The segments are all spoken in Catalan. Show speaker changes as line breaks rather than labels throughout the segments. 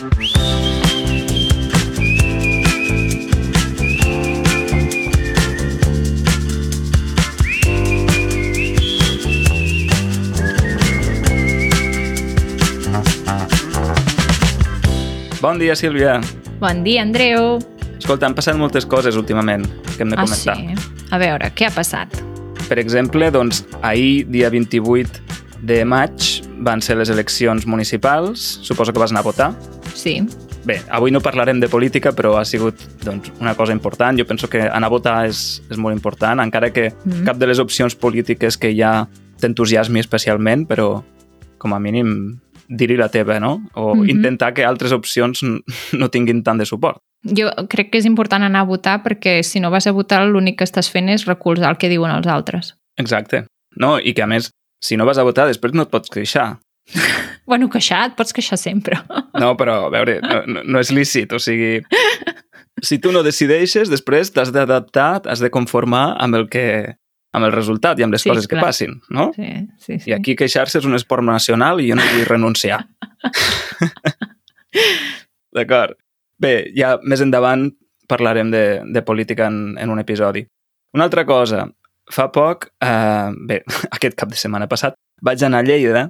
Bon dia, Sílvia.
Bon dia, Andreu.
Escolta, han passat moltes coses últimament que hem de
Ah,
comentar.
sí? A veure, què ha passat?
Per exemple, doncs, ahir, dia 28 de maig, van ser les eleccions municipals. Suposo que vas anar a votar.
Sí.
Bé, avui no parlarem de política, però ha sigut doncs, una cosa important. Jo penso que anar a votar és, és molt important, encara que
Mm.
cap de les opcions polítiques que hi ha t'entusiasmi especialment, però com a mínim dir-hi la teva, no? O
Mhm.
intentar que altres opcions no tinguin tant de suport.
Jo crec que és important anar a votar perquè si no vas a votar l'únic que estàs fent és recolzar el que diuen els altres.
Exacte. No, i que a més, si no vas a votar, després no et pots queixar.
Bueno, queixar, et pots queixar sempre.
No, però, a veure, no, no- és lícit, o sigui... Si tu no decideixes, després t'has d'adaptar, t'has de conformar amb el que amb el resultat i amb les
Sí,
coses que
clar.
passin, no?
Sí, sí, sí.
I aquí queixar-se és un esport nacional i jo no vull renunciar. D'acord. Bé, ja més endavant parlarem de, de política en, en un episodi. Una altra cosa, fa poc, eh, bé, aquest cap de setmana passat, vaig anar a Lleida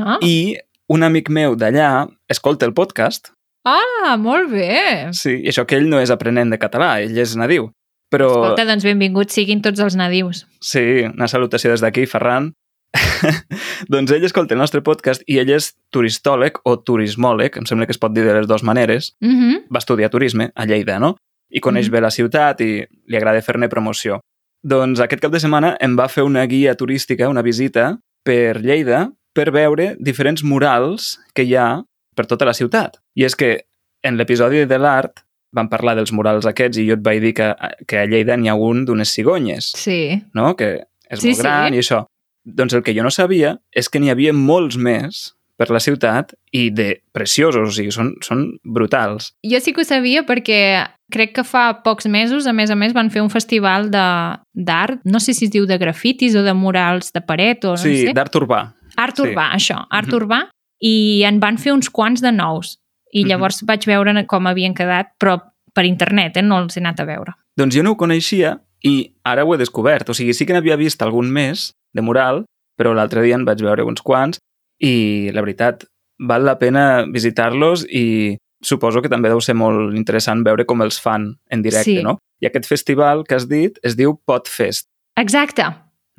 Ah,
i un amic meu d'allà escolta el podcast
ah molt bé.
Sí, i això que ell no és aprenent de català, ell és nadiu. Però,
Escolta, doncs benvinguts siguin tots els nadius.
sí, una salutació des d'aquí, Ferran. doncs ell escolta el nostre podcast i ell és turistòleg o turismòleg, em sembla que es pot dir de les dues maneres.
Mm -hmm.
Va estudiar turisme a Lleida, no? I coneix
Mhm.
bé la ciutat i li agrada fer-ne promoció. Doncs aquest cap de setmana em va fer una guia turística, una visita per Lleida per veure diferents murals que hi ha per tota la ciutat. I és que en l'episodi de l'art vam parlar dels murals aquests i jo et vaig dir que, que a Lleida n'hi ha un d'unes cigonyes,
Sí.
no? que és
Sí,
molt gran
sí.
i això. Doncs el que jo no sabia és que n'hi havia molts més per la ciutat i de preciosos, o sigui, són, són brutals.
Jo sí que ho sabia perquè crec que fa pocs mesos, a més a més, van fer un festival de- d'art, no sé si es diu de grafitis o de murals de paret o no
sí,
sé.
d'art urbà.
Art
sí.
urbà, això, art
Mhm.
urbà, i en van fer uns quants de nous. I
Mhm.
llavors vaig veure com havien quedat, però per internet, eh? no els he anat a veure.
Doncs jo no ho coneixia i ara ho he descobert. O sigui, sí que n'havia vist algun més de mural, però l'altre dia en vaig veure uns quants i la veritat, val la pena visitar-los i suposo que també deu ser molt interessant veure com els fan en directe,
Sí.
no? I aquest festival que has dit es diu Podfest,
Exacte,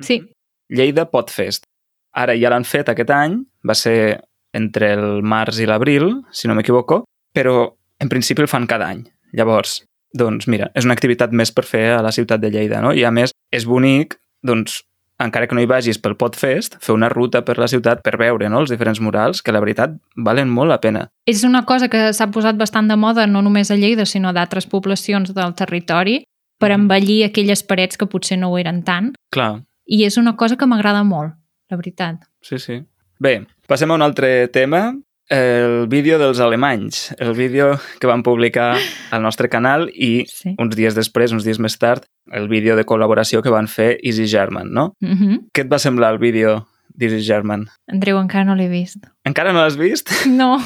sí.
Lleida Podfest. Ara ja l'han fet aquest any, va ser entre el març i l'abril, si no m'equivoco, però en principi el fan cada any. Llavors, doncs mira, és una activitat més per fer a la ciutat de Lleida, no? I a més, és bonic, doncs, encara que no hi vagis pel Podfest, fer una ruta per la ciutat per veure no? els diferents murals, que la veritat valen molt la pena.
És una cosa que s'ha posat bastant de moda, no només a Lleida, sinó d'altres poblacions del territori, per
Mhm.
embellir aquelles parets que potser no ho eren tant.
Clar,
I és una cosa que m'agrada molt, la veritat.
sí, sí. Bé, passem a un altre tema, el vídeo dels alemanys, el vídeo que van publicar al nostre canal i
Sí.
uns dies després, uns dies més tard, el vídeo de col·laboració que van fer Easy German, no?
Mm -hmm.
Què et va semblar el vídeo d'Easy German?
Andreu, encara no l'he vist.
Encara no l'has vist?
No,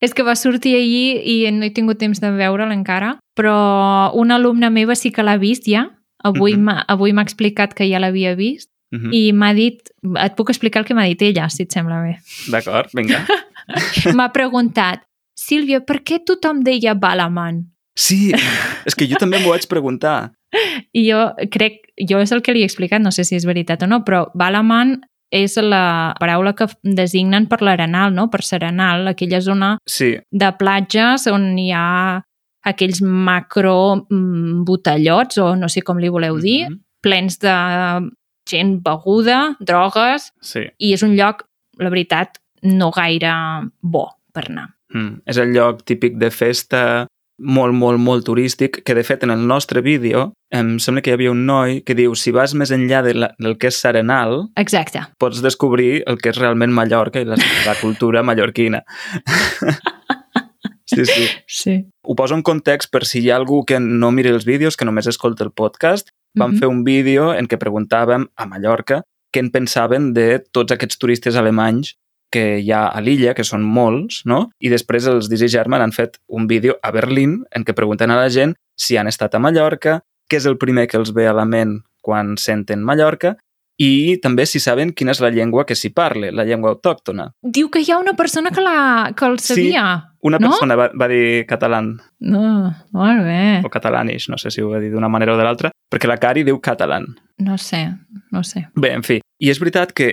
és que va sortir ahir i no he tingut temps de veure'l encara, però una alumna meva sí que l'ha vist ja. Avui
Mhm.
m'ha avui m'ha explicat que ja l'havia vist
Mhm.
i m'ha dit, et puc explicar el que m'ha dit ella, si et sembla bé.
D'acord, vinga.
M'ha preguntat, Sílvia, per què tothom deia Balaman?
Sí, és que jo també m'ho vaig preguntar.
I jo crec, jo és el que li he explicat, no sé si és veritat o no, però Balaman és la paraula que designen per l'Arenal, no? per Serenal, aquella zona
Sí,
de platges on hi ha aquells macro mm, botellots, o no sé com li voleu dir,
Mhm.
plens de gent beguda, drogues,
Sí.
i és un lloc, la veritat, no gaire bo per anar.
Mm. És el lloc típic de festa molt, molt, molt turístic, que de fet en el nostre vídeo em sembla que hi havia un noi que diu si vas més enllà de la, del que és Serenal,
Exacte.
pots descobrir el que és realment Mallorca i la, la cultura mallorquina. sí, sí.
Sí.
Ho poso en context per si hi ha algú que no miri els vídeos, que només escolta el podcast. Vam
Mhm.
fer un vídeo en què preguntàvem a Mallorca què en pensaven de tots aquests turistes alemanys que hi ha a l'illa, que són molts, no? I després els Dizzy German han fet un vídeo a Berlín en què pregunten a la gent si han estat a Mallorca, què és el primer que els ve a la ment quan senten Mallorca i també si saben quina és la llengua que s'hi parle, la llengua autòctona.
Diu que hi ha una persona que, la, que el sabia.
Sí, una
no?
persona va, va dir català
No, molt bé.
o catalanish, no sé si ho va dir d'una manera o de l'altra, perquè la Cari diu català.
No sé, no sé.
Bé, en fi, i és veritat que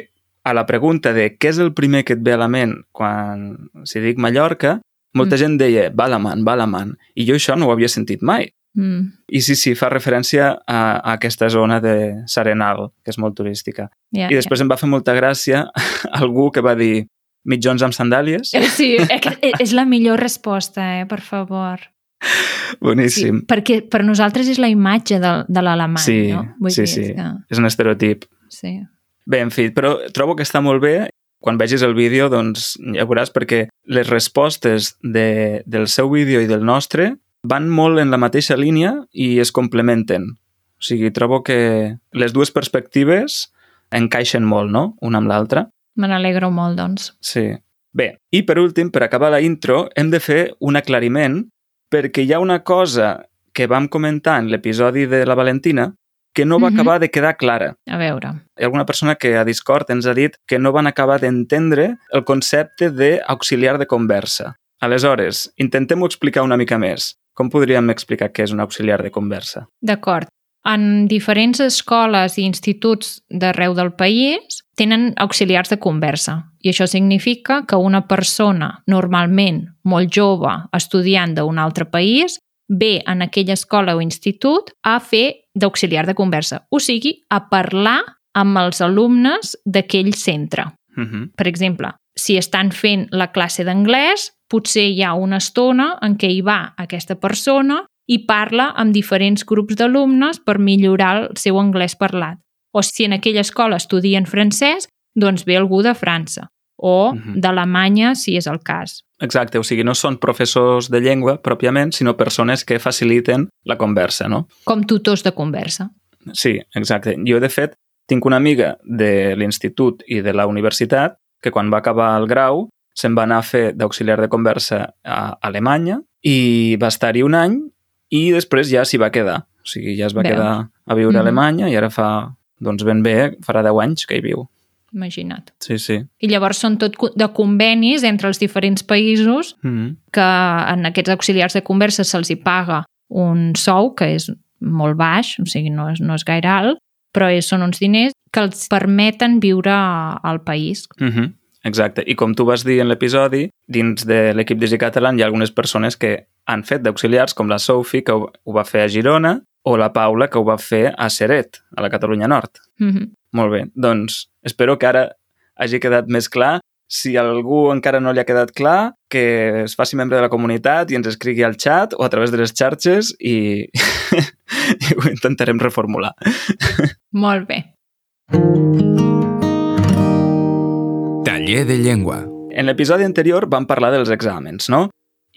a la pregunta de què és el primer que et ve a la ment quan si dic Mallorca, molta
Mm.
gent deia Balaman, Balaman, i jo això no ho havia sentit mai.
Mm.
I sí, sí, fa referència a, a aquesta zona de Serenal, que és molt turística.
Ja,
I després em va fer molta gràcia algú que va dir mitjons amb sandàlies.
ja. Sí, és que és la millor resposta, eh, per favor. Sí,
Boníssim.
perquè per nosaltres és la imatge de, de l'alemany,
Sí,
no? Vull
sí,
dir,
sí.
és Que,
És un estereotip.
sí.
Bé, en fi, però trobo que està molt bé. Quan vegis el vídeo, doncs ja veuràs perquè les respostes de, del seu vídeo i del nostre van molt en la mateixa línia i es complementen. O sigui, trobo que les dues perspectives encaixen molt, no?, una amb l'altra.
Me n'alegro molt, doncs.
Sí. Bé, i per últim, per acabar la intro, hem de fer un aclariment perquè hi ha una cosa que vam comentar en l'episodi de la Valentina que no va
Mhm.
acabar de quedar clara.
A veure.
Hi ha alguna persona que a Discord ens ha dit que no van acabar d'entendre el concepte d'auxiliar de conversa. Aleshores, intentem-ho explicar una mica més. Com podríem explicar què és un auxiliar de conversa?
D'acord. En diferents escoles i instituts d'arreu del país tenen auxiliars de conversa i això significa que una persona normalment molt jove estudiant d'un altre país ve en aquella escola o institut a fer d'auxiliar de conversa, o sigui, a parlar amb els alumnes d'aquell centre.
Uh -huh.
Per exemple, si estan fent la classe d'anglès, potser hi ha una estona en què hi va aquesta persona i parla amb diferents grups d'alumnes per millorar el seu anglès parlat. O si en aquella escola estudien francès, doncs ve algú de França o
Mhm.
d'Alemanya, si és el cas.
Exacte, o sigui, no són professors de llengua pròpiament, sinó persones que faciliten la conversa, no?
Com tutors de conversa.
Sí, exacte. Jo, de fet, tinc una amiga de l'institut i de la universitat que quan va acabar el grau se'n va anar a fer d'auxiliar de conversa a Alemanya i va estar-hi un any i després ja s'hi va quedar. O sigui, ja es va
Veus.
quedar a viure
Mhm.
a Alemanya i ara fa, doncs ben bé, farà 10 anys que hi viu.
Imagina't.
Sí, sí.
I llavors són tot de convenis entre els diferents països
Mm -hmm.
que en aquests auxiliars de conversa se'ls hi paga un sou que és molt baix, o sigui, no és, no és gaire alt, però és, són uns diners que els permeten viure al país.
Mm -hmm. Exacte. I com tu vas dir en l'episodi, dins de l'equip d'Easy Catalan hi ha algunes persones que han fet d'auxiliars, com la Sophie, que ho, ho va fer a Girona, o la Paula, que ho va fer a Seret, a la Catalunya Nord.
Mm -hmm.
Molt bé. Doncs espero que ara hagi quedat més clar. Si algú encara no li ha quedat clar, que es faci membre de la comunitat i ens escrigui al xat o a través de les xarxes i, i ho intentarem reformular.
Molt bé.
Taller de llengua.
En l'episodi anterior vam parlar dels exàmens, no?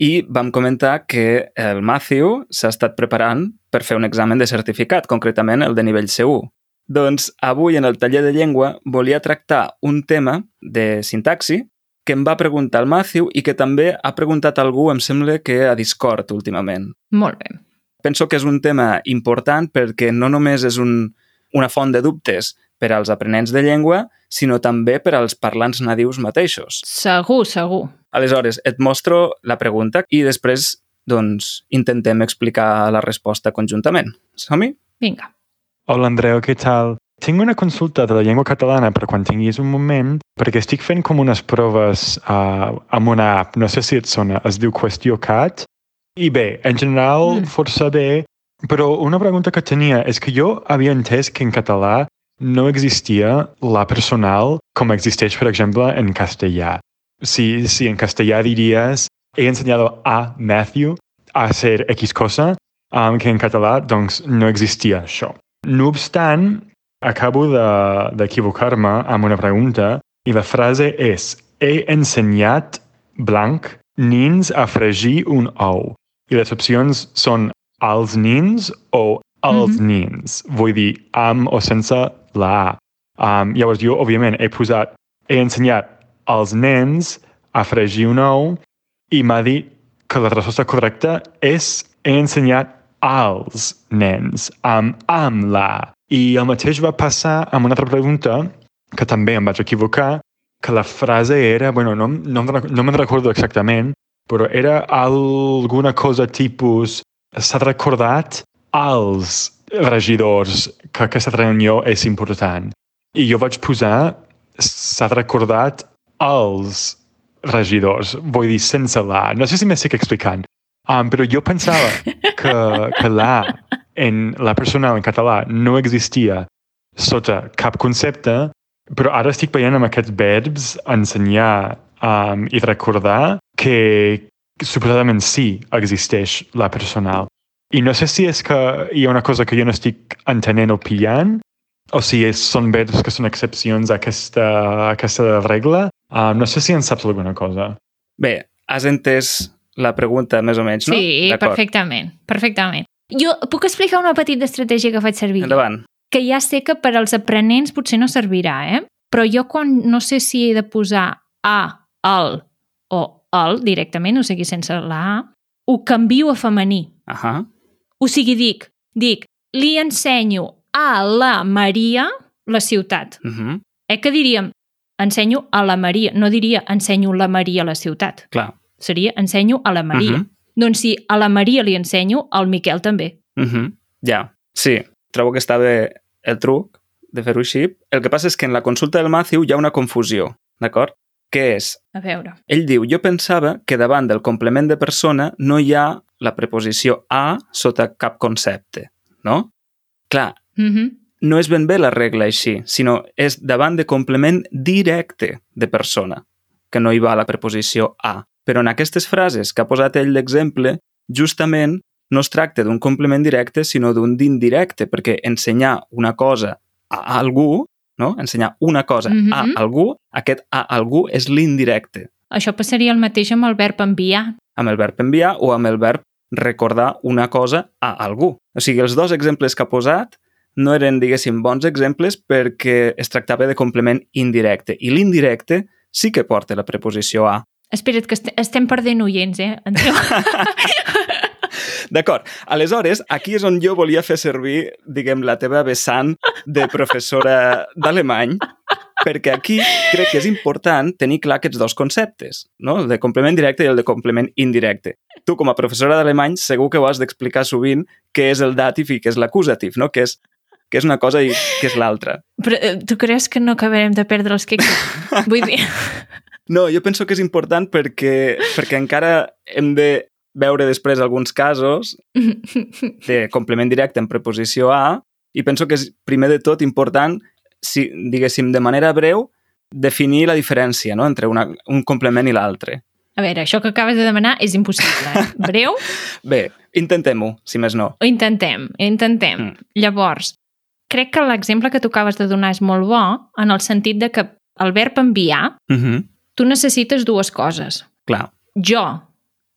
I vam comentar que el Matthew s'ha estat preparant per fer un examen de certificat, concretament el de nivell C1. Doncs avui en el taller de llengua volia tractar un tema de sintaxi que em va preguntar el Matthew i que també ha preguntat algú, em sembla que a Discord últimament.
Molt bé.
Penso que és un tema important perquè no només és un, una font de dubtes per als aprenents de llengua, sinó també per als parlants nadius mateixos.
Segur, segur.
Aleshores, et mostro la pregunta i després doncs, intentem explicar la resposta conjuntament. Som-hi?
Vinga.
Hola, Andreu, què tal? Tinc una consulta de la llengua catalana per quan tinguis un moment, perquè estic fent com unes proves uh, amb una app, no sé si et sona, es diu Qüestió Cat. I bé, en general,
Mm.
mm. força bé, però una pregunta que tenia és que jo havia entès que en català no existia la personal com existeix, per exemple, en castellà. Si, si en castellà diries he enseñado a Matthew a hacer X cosa, um, que en català doncs, no existia això. No obstant, acabo de- d'equivocar-me de, amb una pregunta i la frase és he ensenyat blanc nins a fregir un ou. I les opcions són els nins o els
Mhm.
nins. Vull dir, amb o sense la A. Um, llavors jo, òbviament, he posat he ensenyat als nens a fregir un ou i m'ha dit que la resposta correcta és he ensenyat als nens, amb, amb la. I el mateix va passar amb una altra pregunta, que també em vaig equivocar, que la frase era, bueno, no, no, no me'n recordo exactament, però era alguna cosa tipus s'ha recordat als regidors que aquesta reunió és important. I jo vaig posar s'ha recordat als regidors, vull dir, sense la. No sé si m'estic explicant, um, però jo pensava que, que la en la personal en català no existia sota cap concepte, però ara estic veient amb aquests verbs ensenyar um, i recordar que suposadament sí existeix la personal. I no sé si és que hi ha una cosa que jo no estic entenent o pillant, o si és, són verbs que són excepcions a aquesta, a aquesta regla. Uh, no sé si en saps alguna cosa.
Bé, has entès la pregunta més o menys, no?
Sí, perfectament, perfectament. Jo puc explicar una petita estratègia que faig servir?
Endavant.
Que ja sé que per als aprenents potser no servirà, eh? Però jo quan no sé si he de posar a, el o el directament, o sigui, sense la a, ho canvio a femení.
Uh -huh.
O sigui, dic, dic, li ensenyo a la Maria la ciutat.
Uh -huh.
Eh que diríem, ensenyo a la Maria, no diria ensenyo la Maria a la ciutat.
Clar.
Seria ensenyo a la Maria.
Uh
Uh -huh. Doncs si a la Maria li ensenyo, al Miquel també.
Uh -huh. Ja, sí. Trobo que està bé el truc de fer-ho així. El que passa és que en la consulta del Matthew hi ha una confusió, d'acord? Què és?
A veure.
Ell diu, jo pensava que davant del complement de persona no hi ha la preposició a sota cap concepte, no? Clar,
Uh -huh.
no és ben bé la regla així, sinó és davant de complement directe de persona, que no hi va la preposició a. Però en aquestes frases que ha posat ell d'exemple, justament no es tracta d'un complement directe, sinó d'un d'indirecte, perquè ensenyar una cosa a algú, no? ensenyar una cosa
Mhm.
a algú, aquest a algú és l'indirecte,
Això passaria el mateix amb el verb enviar.
amb el verb enviar o amb el verb recordar una cosa a algú. O sigui, els dos exemples que ha posat no eren, diguéssim, bons exemples perquè es tractava de complement indirecte. I l'indirecte sí que porta la preposició a.
Espera't, que est estem perdent oients, eh?
D'acord. Aleshores, aquí és on jo volia fer servir, diguem, la teva vessant de professora d'alemany, perquè aquí crec que és important tenir clar aquests dos conceptes, no? el de complement directe i el de complement indirecte. Tu, com a professora d'alemany, segur que ho has d'explicar sovint què és el dativ i què és l'acusativ, no? que, és, que és una cosa i què és l'altra.
Però eh, tu creus que no acabarem de perdre els que... Vull dir...
No, jo penso que és important perquè, perquè encara hem de veure després alguns casos de complement directe en preposició a i penso que és primer de tot important, si, diguéssim, de manera breu, definir la diferència no? entre una, un complement i l'altre.
A veure, això que acabes de demanar és impossible. Eh? Breu?
Bé, intentem-ho, si més no.
Ho intentem, intentem.
Mm.
Mm. Llavors, crec que l'exemple que tu acabes de donar és molt bo en el sentit de que el verb enviar,
Uh -huh.
tu necessites dues coses.
Clar.
Jo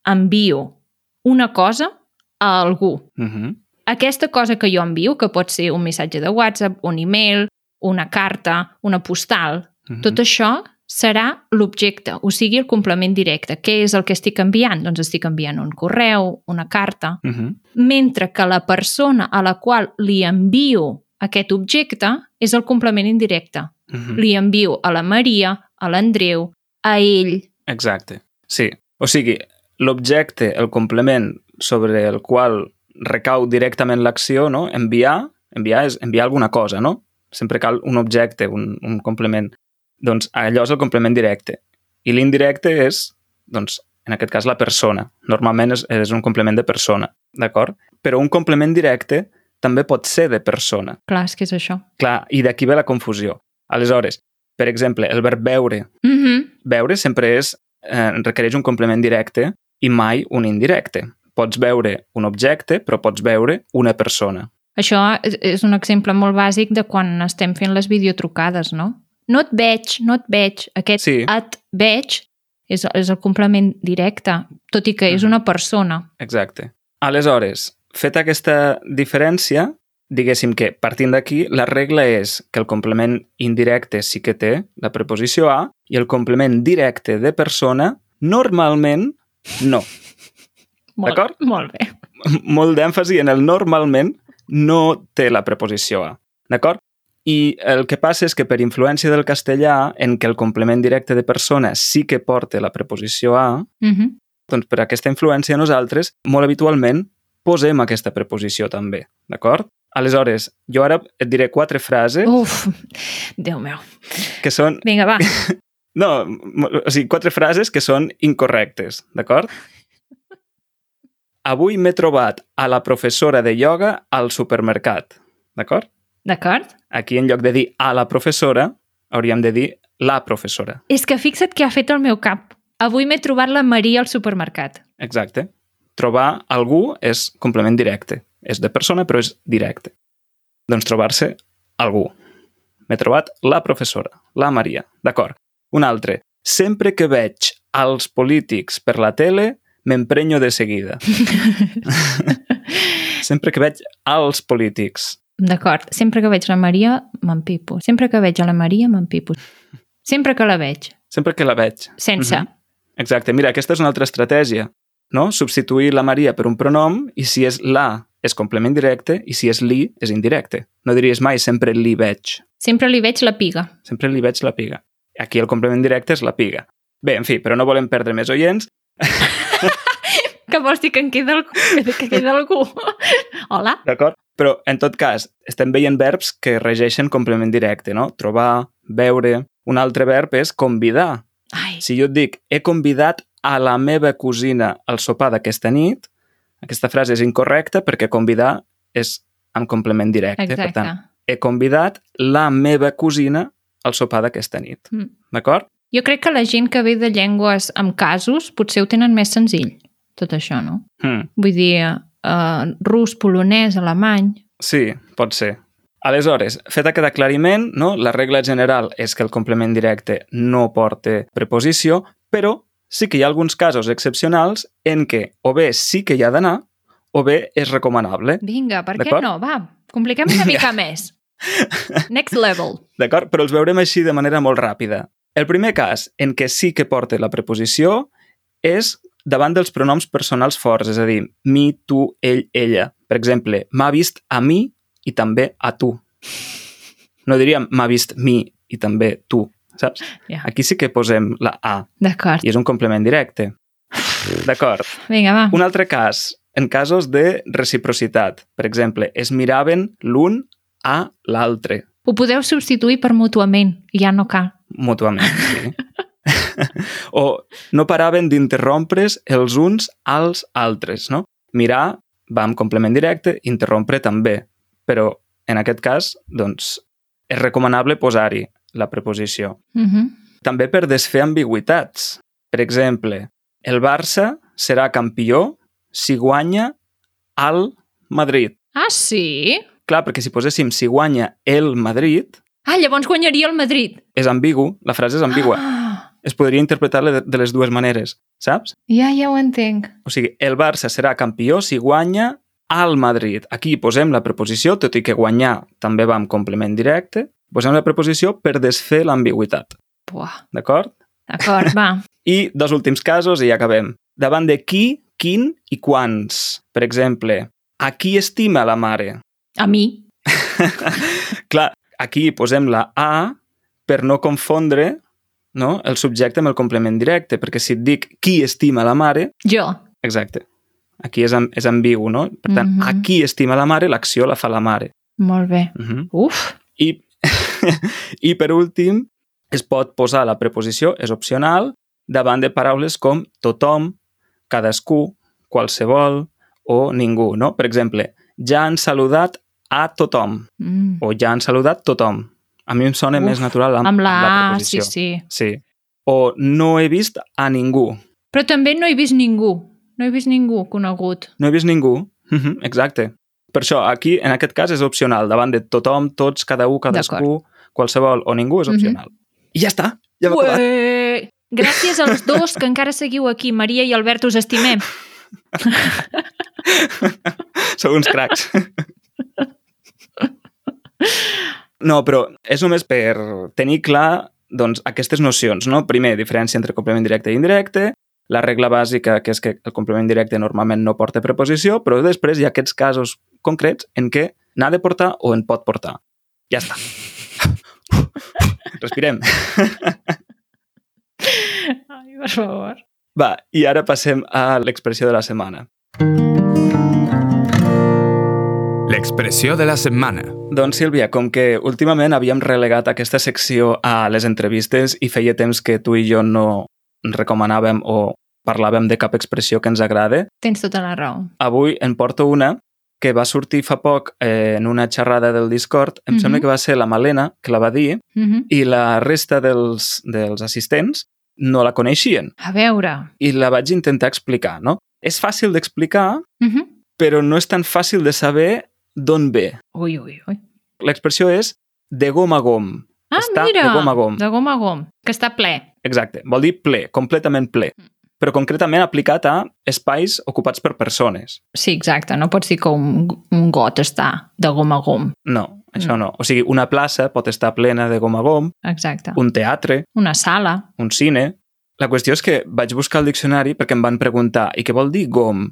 envio una cosa a algú.
Uh -huh.
Aquesta cosa que jo envio, que pot ser un missatge de WhatsApp, un email, una carta, una postal,
Uh -huh.
tot això serà l'objecte, o sigui, el complement directe. Què és el que estic enviant? Doncs estic enviant un correu, una carta,
Uh -huh.
mentre que la persona a la qual li envio aquest objecte és el complement indirecte.
Uh -huh.
Li envio a la Maria, a l'Andreu, a ell.
Exacte. Sí. O sigui, l'objecte, el complement sobre el qual recau directament l'acció, no? enviar, enviar és enviar alguna cosa, no? Sempre cal un objecte, un, un complement. Doncs allò és el complement directe. I l'indirecte és, doncs, en aquest cas, la persona. Normalment és, és un complement de persona, d'acord? Però un complement directe també pot ser de persona.
Clar, és que és això.
Clar, i d'aquí ve la confusió. Aleshores, per exemple, el verb veure.
Mm -hmm.
Veure sempre és, eh, requereix un complement directe i mai un indirecte. Pots veure un objecte, però pots veure una persona.
Això és- és un exemple molt bàsic de quan estem fent les videotrucades, no? No et veig, no et veig. Aquest
Sí.
et veig és, és el complement directe, tot i que és una persona.
Exacte. Aleshores, feta aquesta diferència, diguéssim que, partint d'aquí, la regla és que el complement indirecte sí que té la preposició a i el complement directe de persona, normalment no. D'acord?
Molt bé.
Molt d'èmfasi en el normalment no té la preposició a. D'acord? I el que passa és que per influència del castellà, en què el complement directe de persona sí que porta la preposició a,
Uh -huh.
doncs per aquesta influència nosaltres molt habitualment posem aquesta preposició també, d'acord? Aleshores, jo ara et diré quatre frases
Uf, Déu meu.
que són...
Vinga, va.
No, o sigui, quatre frases que són incorrectes, d'acord? Avui m'he trobat a la professora de ioga al supermercat, d'acord?
D'acord?
Aquí, en lloc de dir a la professora, hauríem de dir la professora.
És que fixa't què ha fet el meu cap. Avui m'he trobat la Maria al supermercat.
Exacte. Trobar algú és complement directe. És de persona, però és directe. Doncs trobar-se algú. M'he trobat la professora, la Maria. D'acord. Un altre. Sempre que veig als polítics per la tele, m'emprenyo de seguida. Sempre que veig als polítics.
D'acord. Sempre que veig la Maria, m'empipo. Sempre que veig a la Maria, m'empipo. Sempre que la veig.
Sempre que la veig.
Sense.
Mhm. Exacte. Mira, aquesta és una altra estratègia. No? Substituir la Maria per un pronom i si és la és complement directe i si és li és indirecte. No diries mai sempre li veig.
Sempre li veig la piga.
Sempre li veig la piga. Aquí el complement directe és la piga. Bé, en fi, però no volem perdre més oients.
Que vols dir que en queda algú? Que queda algú? Hola?
D'acord? Però, en tot cas, estem veient verbs que regeixen complement directe, no? Trobar, veure... Un altre verb és convidar.
Ai,
Si jo et dic, he convidat a la meva cosina al sopar d'aquesta nit, aquesta frase és incorrecta perquè convidar és amb complement directe. Per
exacte.
tant, he convidat la meva cosina al sopar d'aquesta nit.
Mm.
D'acord?
Jo crec que la gent que ve de llengües amb casos potser ho tenen més senzill, tot això, no?
Hmm.
Vull dir, uh, rus, polonès, alemany...
Sí, pot ser. Aleshores, fet aquest aclariment, no? la regla general és que el complement directe no porta preposició, però sí que hi ha alguns casos excepcionals en què o bé sí que hi ha d'anar o bé és recomanable.
Vinga, per què no? Va, compliquem una mica més. Next level.
D'acord? Però els veurem així de manera molt ràpida. El primer cas en què sí que porta la preposició és davant dels pronoms personals forts, és a dir, mi, tu, ell, ella. Per exemple, m'ha vist a mi i també a tu. No diríem m'ha vist mi i també tu, saps?
Ja.
Aquí sí que posem la A
D'acord.
i és un complement directe. D'acord.
Vinga, va.
Un altre cas, en casos de reciprocitat. Per exemple, es miraven l'un a l'altre,
Ho podeu substituir per mútuament, ja no cal.
mútuament. Sí. o no paraven d'interrompre's els uns als altres, no? Mirar va amb complement directe, interrompre també, però en aquest cas, doncs, és recomanable posar-hi la preposició.
Uh -huh.
També per desfer ambigüitats. Per exemple, el Barça serà campió si guanya al Madrid.
Ah, sí?
Clar, perquè si poséssim si guanya el Madrid,
Ah, llavors guanyaria el Madrid.
és ambigu, la frase és ambigua.
Ah,
Es podria interpretar de de les dues maneres, saps?
ja, ja ho entenc.
O sigui, el Barça serà campió si guanya al Madrid. Aquí posem la preposició, tot i que guanyar també va amb complement directe, posem la preposició per desfer l'ambigüitat,
Buah.
d'acord?
D'acord, va.
I dos últims casos i ja acabem. Davant de qui, quin i quants. Per exemple, a qui estima la mare?
A mi.
Clar, aquí posem la A per no confondre no, el subjecte amb el complement directe, perquè si et dic qui estima la mare,
Jo.
exacte, aquí és, és ambigu, no? Per tant,
Mhm.
a qui estima la mare, l'acció la fa la mare.
Molt bé.
Uh -huh.
Uf.
I, I per últim, es pot posar la preposició, és opcional, davant de paraules com tothom, cadascú, qualsevol o ningú, no? Per exemple, ja han saludat a tothom
Mm.
o ja han saludat tothom. A mi em sona
Uf,
més natural amb,
Amb la
amb la
A, sí,
preposició.
sí.
sí. O no he vist a ningú.
Però també no he vist ningú. No he vist ningú conegut.
No he vist ningú. Mhm, Exacte. Per això, aquí, en aquest cas, és opcional. Davant de tothom, tots, cada un, cadascú, qualsevol o ningú és
Mhm.
opcional. I ja està. Ja hem acabat.
Gràcies als dos que encara seguiu aquí. Maria i Albert, us estimem.
Sou uns cracs. No, però és només per tenir clar doncs, aquestes nocions, no? Primer, diferència entre complement directe i indirecte, la regla bàsica, que és que el complement directe normalment no porta preposició, però després hi ha aquests casos concrets en què n'ha de portar o en pot portar. Ja està. Respirem.
Ai, per favor.
Va, i ara passem a l'expressió de la setmana.
L'expressió de la setmana.
Doncs, Sílvia, com que últimament havíem relegat aquesta secció a les entrevistes i feia temps que tu i jo no recomanàvem o parlàvem de cap expressió que ens agrade,
Tens tota la raó.
avui en porto una que va sortir fa poc eh, en una xerrada del Discord. Em
Mhm.
sembla que va ser la Malena que la va dir
Uh -huh.
i la resta dels, dels assistents no la coneixien.
A veure.
I la vaig intentar explicar, no? És fàcil d'explicar,
Uh -huh.
però no és tan fàcil de saber d'on ve.
Ui, ui, ui.
L'expressió és de gom a gom.
Ah,
Està
mira!
de gom a gom.
De gom a gom. Que està ple.
Exacte, vol dir ple, completament ple. Però concretament aplicat a espais ocupats per persones.
Sí, exacte. No pots dir que un, un got està de gom a gom.
No, això
Mm.
no. O sigui, una plaça pot estar plena de gom a gom,
Exacte.
un teatre,
Una sala.
un cine... La qüestió és que vaig buscar el diccionari perquè em van preguntar i què vol dir gom?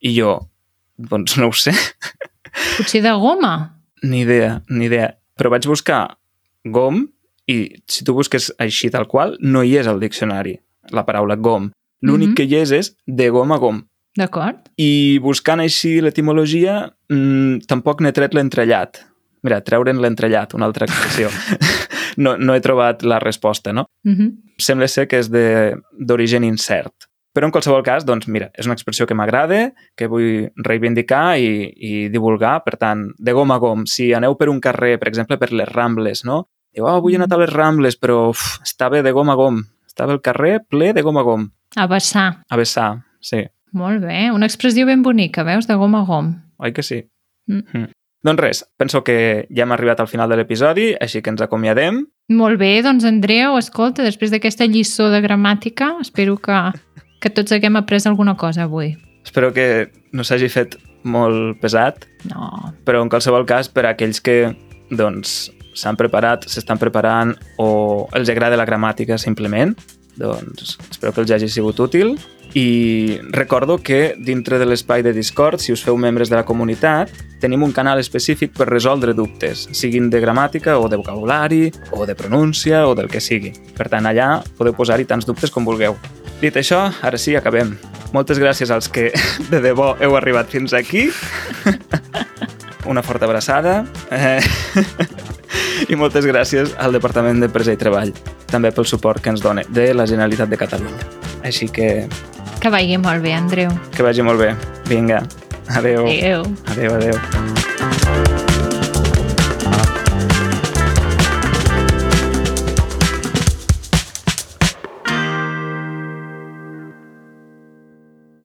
I jo, doncs no ho sé,
Potser de goma.
ni idea, ni idea. Però vaig buscar gom i si tu busques així tal qual, no hi és al diccionari la paraula gom. L'únic
Mhm.
que hi és és de gom a gom.
D'acord?
I buscant així l'etimologia, mmm, tampoc n'he tret l'entrellat. Mira, treure'n l'entrellat, una altra expressió. no, no he trobat la resposta, no?
Uh -huh.
Sembla ser que és de- d'origen incert. Però en qualsevol cas, doncs mira, és una expressió que m'agrada, que vull reivindicar i, i divulgar. Per tant, de gom a gom, si aneu per un carrer, per exemple, per les Rambles, no? Diu, oh, avui he anat a les Rambles, però uf, estava de gom a gom. Estava el carrer ple de gom a gom.
A vessar.
A vessar, sí.
Molt bé. Una expressió ben bonica, veus? De gom a gom.
Oi que sí?
Mm.
Mm. Doncs res, penso que ja hem arribat al final de l'episodi, així que ens acomiadem.
Molt bé, doncs Andreu, escolta, després d'aquesta lliçó de gramàtica, espero que, que tots haguem après alguna cosa avui.
Espero que no s'hagi fet molt pesat,
No,
però en qualsevol cas, per a aquells que doncs s'han preparat, s'estan preparant o els agrada la gramàtica simplement, doncs espero que els hagi sigut útil i recordo que dintre de l'espai de Discord, si us feu membres de la comunitat, tenim un canal específic per resoldre dubtes, siguin de gramàtica o de vocabulari o de pronúncia o del que sigui. Per tant, allà podeu posar-hi tants dubtes com vulgueu. Dit això, ara sí, acabem. Moltes gràcies als que de debò heu arribat fins aquí. Una forta abraçada. Eh, I moltes gràcies al Departament d'Empresa i Treball, també pel suport que ens dona de la Generalitat de Catalunya. Així que
que vagi molt bé, Andreu.
que vagi molt bé. Vinga, adeu.
Adéu.
Adeu, adeu.